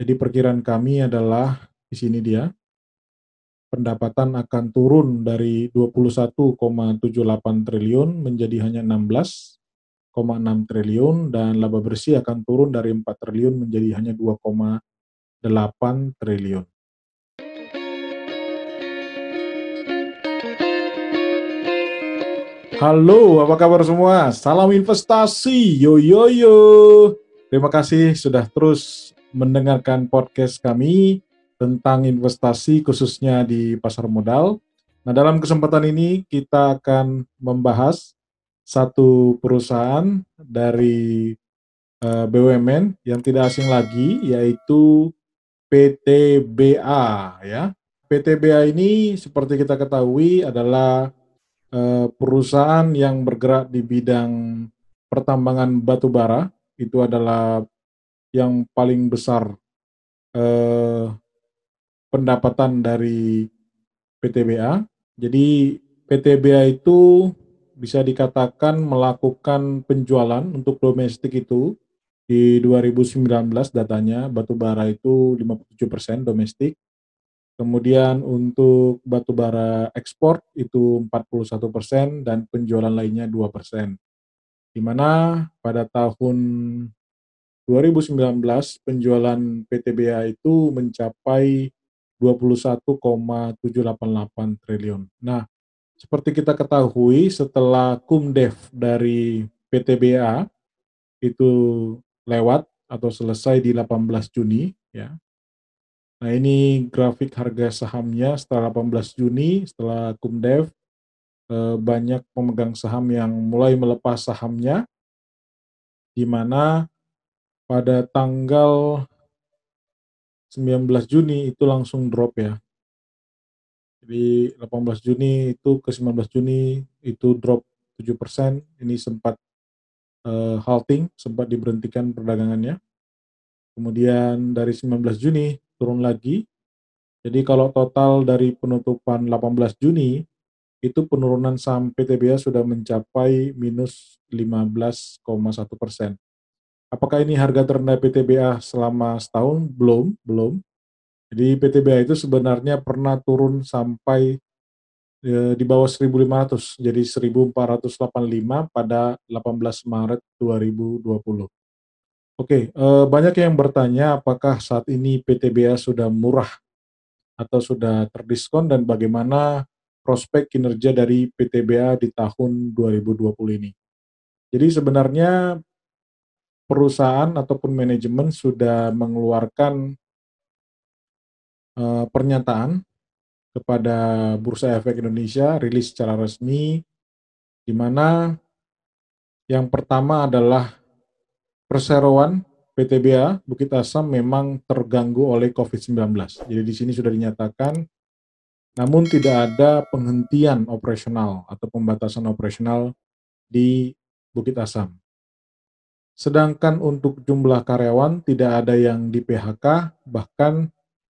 Jadi perkiraan kami adalah di sini dia pendapatan akan turun dari 21,78 triliun menjadi hanya 16,6 triliun dan laba bersih akan turun dari 4 triliun menjadi hanya 2,8 triliun. Halo, apa kabar semua? Salam investasi, yo yo yo. Terima kasih sudah terus mendengarkan podcast kami tentang investasi khususnya di pasar modal. Nah, dalam kesempatan ini kita akan membahas satu perusahaan dari eh, BUMN yang tidak asing lagi yaitu PTBA ya. PTBA ini seperti kita ketahui adalah Eh, perusahaan yang bergerak di bidang pertambangan batu bara itu adalah yang paling besar eh, pendapatan dari PTBA. Jadi PTBA itu bisa dikatakan melakukan penjualan untuk domestik itu di 2019 datanya batu bara itu 57% domestik, Kemudian untuk batu bara ekspor itu 41% dan penjualan lainnya 2%. Di mana pada tahun 2019 penjualan PTBA itu mencapai 21,788 triliun. Nah, seperti kita ketahui setelah kumdev dari PTBA itu lewat atau selesai di 18 Juni ya. Nah ini grafik harga sahamnya setelah 18 Juni, setelah Kumdev, eh, banyak pemegang saham yang mulai melepas sahamnya, di mana pada tanggal 19 Juni itu langsung drop ya. Jadi 18 Juni itu ke 19 Juni itu drop 7%, ini sempat uh, halting, sempat diberhentikan perdagangannya. Kemudian dari 19 Juni turun lagi. Jadi kalau total dari penutupan 18 Juni, itu penurunan saham PTBA sudah mencapai minus 15,1 persen. Apakah ini harga terendah PTBA selama setahun? Belum, belum. Jadi PTBA itu sebenarnya pernah turun sampai e, di bawah 1.500, jadi 1.485 pada 18 Maret 2020. Oke, uh, banyak yang bertanya apakah saat ini PTBA sudah murah atau sudah terdiskon dan bagaimana prospek kinerja dari PTBA di tahun 2020 ini. Jadi sebenarnya perusahaan ataupun manajemen sudah mengeluarkan uh, pernyataan kepada Bursa Efek Indonesia rilis secara resmi di mana yang pertama adalah perseroan PTBA Bukit Asam memang terganggu oleh COVID-19. Jadi di sini sudah dinyatakan, namun tidak ada penghentian operasional atau pembatasan operasional di Bukit Asam. Sedangkan untuk jumlah karyawan tidak ada yang di PHK, bahkan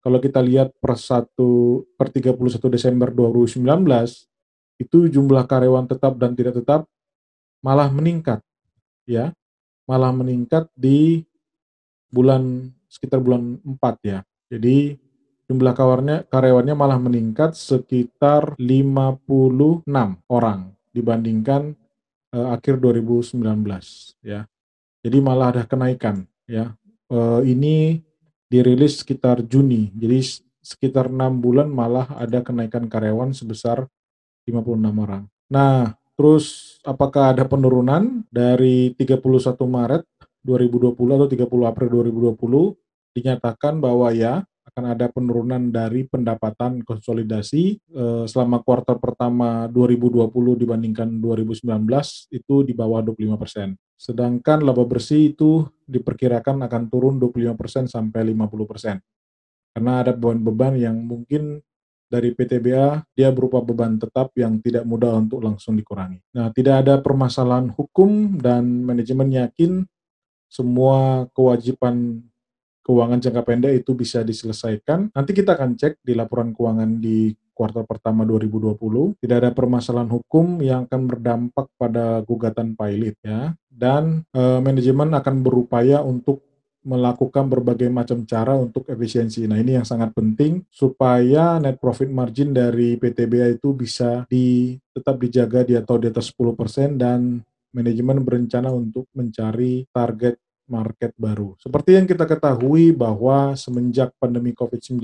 kalau kita lihat per 1 per 31 Desember 2019 itu jumlah karyawan tetap dan tidak tetap malah meningkat ya malah meningkat di bulan sekitar bulan 4 ya. Jadi jumlah kawarnya, karyawannya malah meningkat sekitar 56 orang dibandingkan uh, akhir 2019 ya. Jadi malah ada kenaikan ya. Uh, ini dirilis sekitar Juni. Jadi sekitar enam bulan malah ada kenaikan karyawan sebesar 56 orang. Nah, Terus apakah ada penurunan dari 31 Maret 2020 atau 30 April 2020 dinyatakan bahwa ya akan ada penurunan dari pendapatan konsolidasi eh, selama kuartal pertama 2020 dibandingkan 2019 itu di bawah 25 persen. Sedangkan laba bersih itu diperkirakan akan turun 25 persen sampai 50 persen. Karena ada beban-beban yang mungkin dari PTBA dia berupa beban tetap yang tidak mudah untuk langsung dikurangi. Nah, tidak ada permasalahan hukum dan manajemen yakin semua kewajiban keuangan jangka pendek itu bisa diselesaikan. Nanti kita akan cek di laporan keuangan di kuartal pertama 2020. Tidak ada permasalahan hukum yang akan berdampak pada gugatan pilot ya. Dan e, manajemen akan berupaya untuk melakukan berbagai macam cara untuk efisiensi. Nah, ini yang sangat penting supaya net profit margin dari PTBA itu bisa di, tetap dijaga di atau di atas 10% dan manajemen berencana untuk mencari target market baru. Seperti yang kita ketahui bahwa semenjak pandemi COVID-19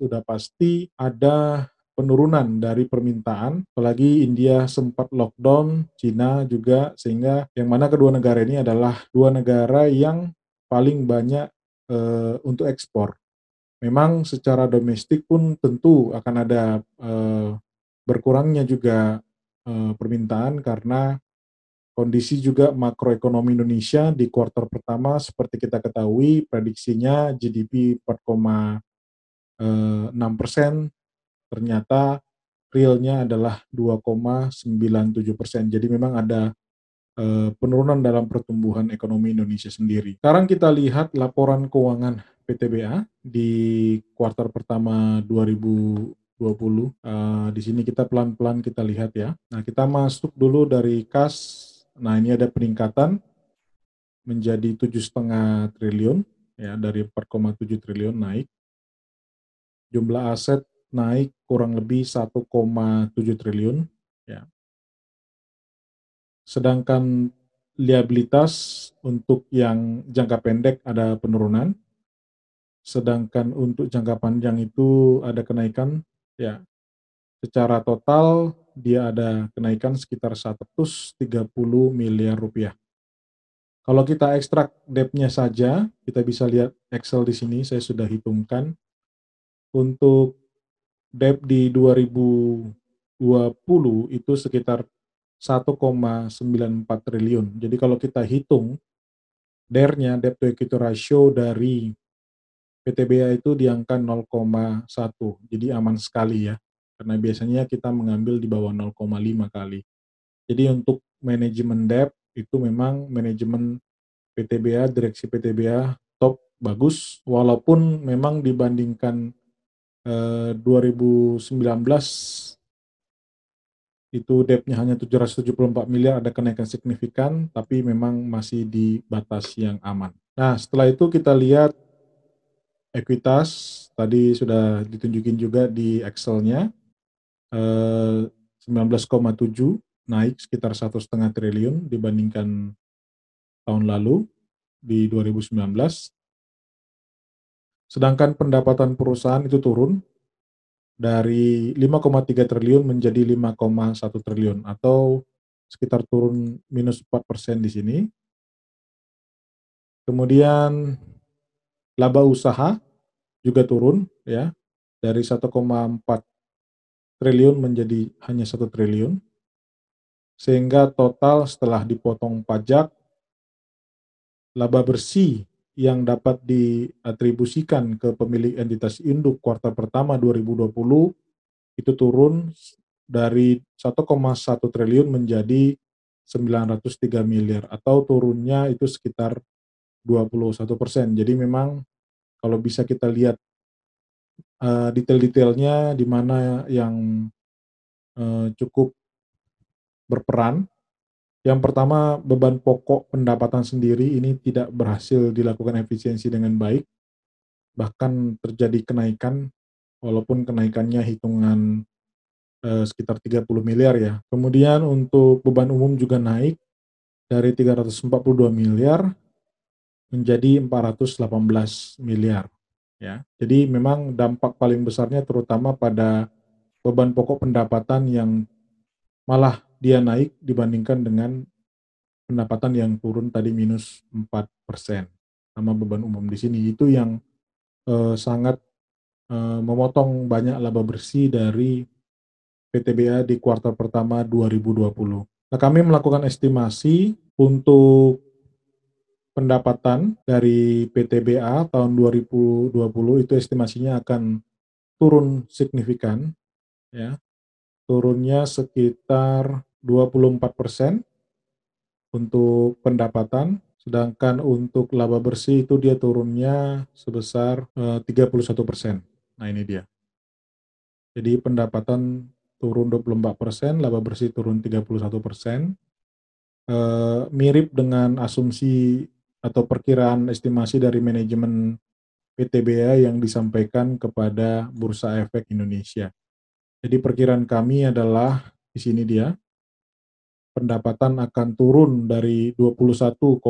sudah pasti ada penurunan dari permintaan, apalagi India sempat lockdown, Cina juga, sehingga yang mana kedua negara ini adalah dua negara yang paling banyak e, untuk ekspor. Memang secara domestik pun tentu akan ada e, berkurangnya juga e, permintaan karena kondisi juga makroekonomi Indonesia di kuartal pertama seperti kita ketahui prediksinya GDP 4,6 persen ternyata realnya adalah 2,97 persen. Jadi memang ada uh, penurunan dalam pertumbuhan ekonomi Indonesia sendiri. Sekarang kita lihat laporan keuangan PTBA di kuartal pertama 2020. Uh, eh, di sini kita pelan-pelan kita lihat ya. Nah kita masuk dulu dari kas. Nah ini ada peningkatan menjadi tujuh setengah triliun ya dari 4,7 triliun naik. Jumlah aset naik kurang lebih 1,7 triliun ya. Sedangkan liabilitas untuk yang jangka pendek ada penurunan. Sedangkan untuk jangka panjang itu ada kenaikan ya. Secara total dia ada kenaikan sekitar 130 miliar rupiah. Kalau kita ekstrak debt-nya saja, kita bisa lihat Excel di sini, saya sudah hitungkan. Untuk debt di 2020 itu sekitar 1,94 triliun. Jadi kalau kita hitung DER-nya, debt to equity ratio dari PTBA itu di angka 0,1. Jadi aman sekali ya. Karena biasanya kita mengambil di bawah 0,5 kali. Jadi untuk manajemen debt itu memang manajemen PTBA, direksi PTBA top bagus walaupun memang dibandingkan 2019 eh, itu debt-nya hanya 774 miliar, ada kenaikan signifikan, tapi memang masih di batas yang aman. Nah, setelah itu kita lihat ekuitas, tadi sudah ditunjukin juga di Excel-nya, 19,7 naik sekitar satu setengah triliun dibandingkan tahun lalu di 2019. Sedangkan pendapatan perusahaan itu turun dari 5,3 triliun menjadi 5,1 triliun atau sekitar turun minus 4 persen di sini. Kemudian laba usaha juga turun ya dari 1,4 triliun menjadi hanya 1 triliun. Sehingga total setelah dipotong pajak laba bersih yang dapat diatribusikan ke pemilik entitas induk kuartal pertama 2020 itu turun dari 1,1 triliun menjadi 903 miliar atau turunnya itu sekitar 21 persen. Jadi memang kalau bisa kita lihat uh, detail-detailnya di mana yang uh, cukup berperan yang pertama, beban pokok pendapatan sendiri ini tidak berhasil dilakukan efisiensi dengan baik, bahkan terjadi kenaikan, walaupun kenaikannya hitungan eh, sekitar 30 miliar ya. Kemudian untuk beban umum juga naik dari 342 miliar menjadi 418 miliar. Ya, jadi memang dampak paling besarnya terutama pada beban pokok pendapatan yang malah dia naik dibandingkan dengan pendapatan yang turun tadi minus 4 persen sama beban umum di sini itu yang eh, sangat eh, memotong banyak laba bersih dari PTBA di kuartal pertama 2020. Nah, kami melakukan estimasi untuk pendapatan dari PTBA tahun 2020 itu estimasinya akan turun signifikan ya. Turunnya sekitar 24% untuk pendapatan, sedangkan untuk laba bersih itu dia turunnya sebesar eh, 31%. Nah ini dia. Jadi pendapatan turun 24%, laba bersih turun 31%. Eh, mirip dengan asumsi atau perkiraan estimasi dari manajemen PTBA yang disampaikan kepada Bursa Efek Indonesia. Jadi perkiraan kami adalah di sini dia pendapatan akan turun dari 21,78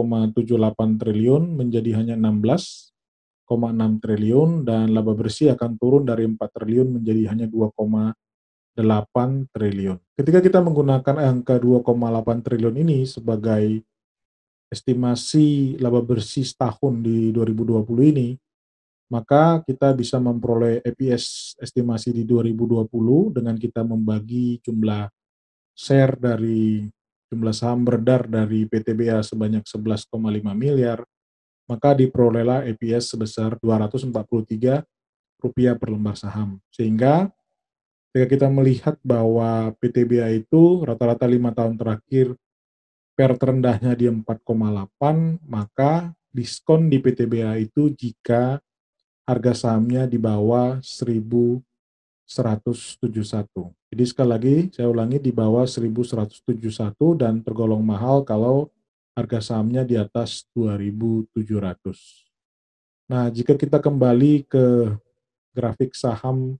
triliun menjadi hanya 16,6 triliun dan laba bersih akan turun dari 4 triliun menjadi hanya 2,8 triliun. Ketika kita menggunakan angka 2,8 triliun ini sebagai estimasi laba bersih setahun di 2020 ini, maka kita bisa memperoleh EPS estimasi di 2020 dengan kita membagi jumlah share dari jumlah saham beredar dari PTBA sebanyak 11,5 miliar, maka diperolehlah EPS sebesar 243 rupiah per lembar saham. Sehingga ketika kita melihat bahwa PTBA itu rata-rata lima tahun terakhir per terendahnya di 4,8, maka diskon di PTBA itu jika harga sahamnya di bawah 1171. Jadi sekali lagi saya ulangi di bawah 1171 dan tergolong mahal kalau harga sahamnya di atas 2700. Nah, jika kita kembali ke grafik saham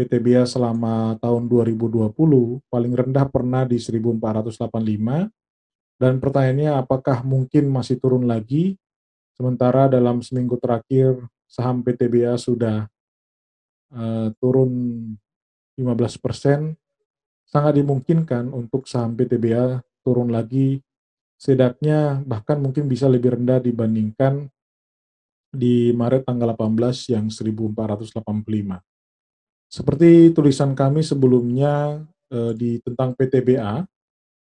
PTBA selama tahun 2020, paling rendah pernah di 1485 dan pertanyaannya apakah mungkin masih turun lagi, sementara dalam seminggu terakhir saham PTBA sudah uh, turun 15 persen, sangat dimungkinkan untuk saham PTBA turun lagi. Setidaknya bahkan mungkin bisa lebih rendah dibandingkan di Maret tanggal 18 yang 1485. Seperti tulisan kami sebelumnya eh, di tentang PTBA,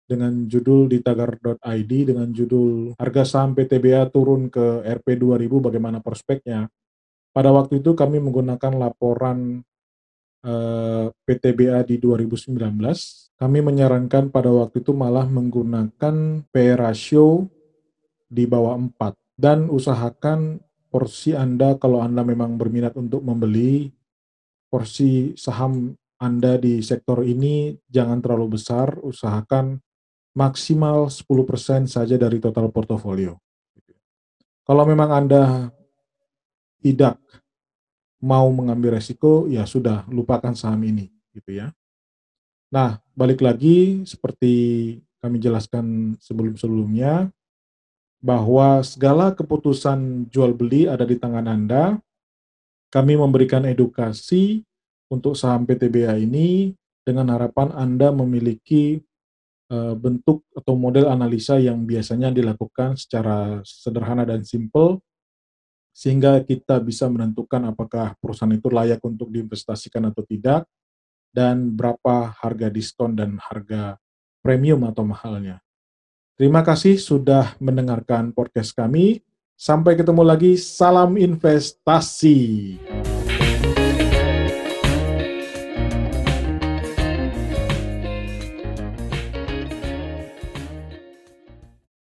dengan judul di tagar.id dengan judul harga saham PTBA turun ke RP 2000 bagaimana prospeknya. Pada waktu itu kami menggunakan laporan eh, PTBA di 2019. Kami menyarankan pada waktu itu malah menggunakan P ratio di bawah 4 dan usahakan porsi Anda kalau Anda memang berminat untuk membeli porsi saham anda di sektor ini jangan terlalu besar, usahakan maksimal 10% saja dari total portofolio. Kalau memang Anda tidak mau mengambil resiko, ya sudah lupakan saham ini, gitu ya. Nah, balik lagi seperti kami jelaskan sebelum-sebelumnya, bahwa segala keputusan jual beli ada di tangan Anda. Kami memberikan edukasi untuk saham PTBA ini dengan harapan Anda memiliki bentuk atau model analisa yang biasanya dilakukan secara sederhana dan simple sehingga kita bisa menentukan apakah perusahaan itu layak untuk diinvestasikan atau tidak dan berapa harga diskon dan harga premium atau mahalnya. Terima kasih sudah mendengarkan podcast kami. Sampai ketemu lagi. Salam investasi.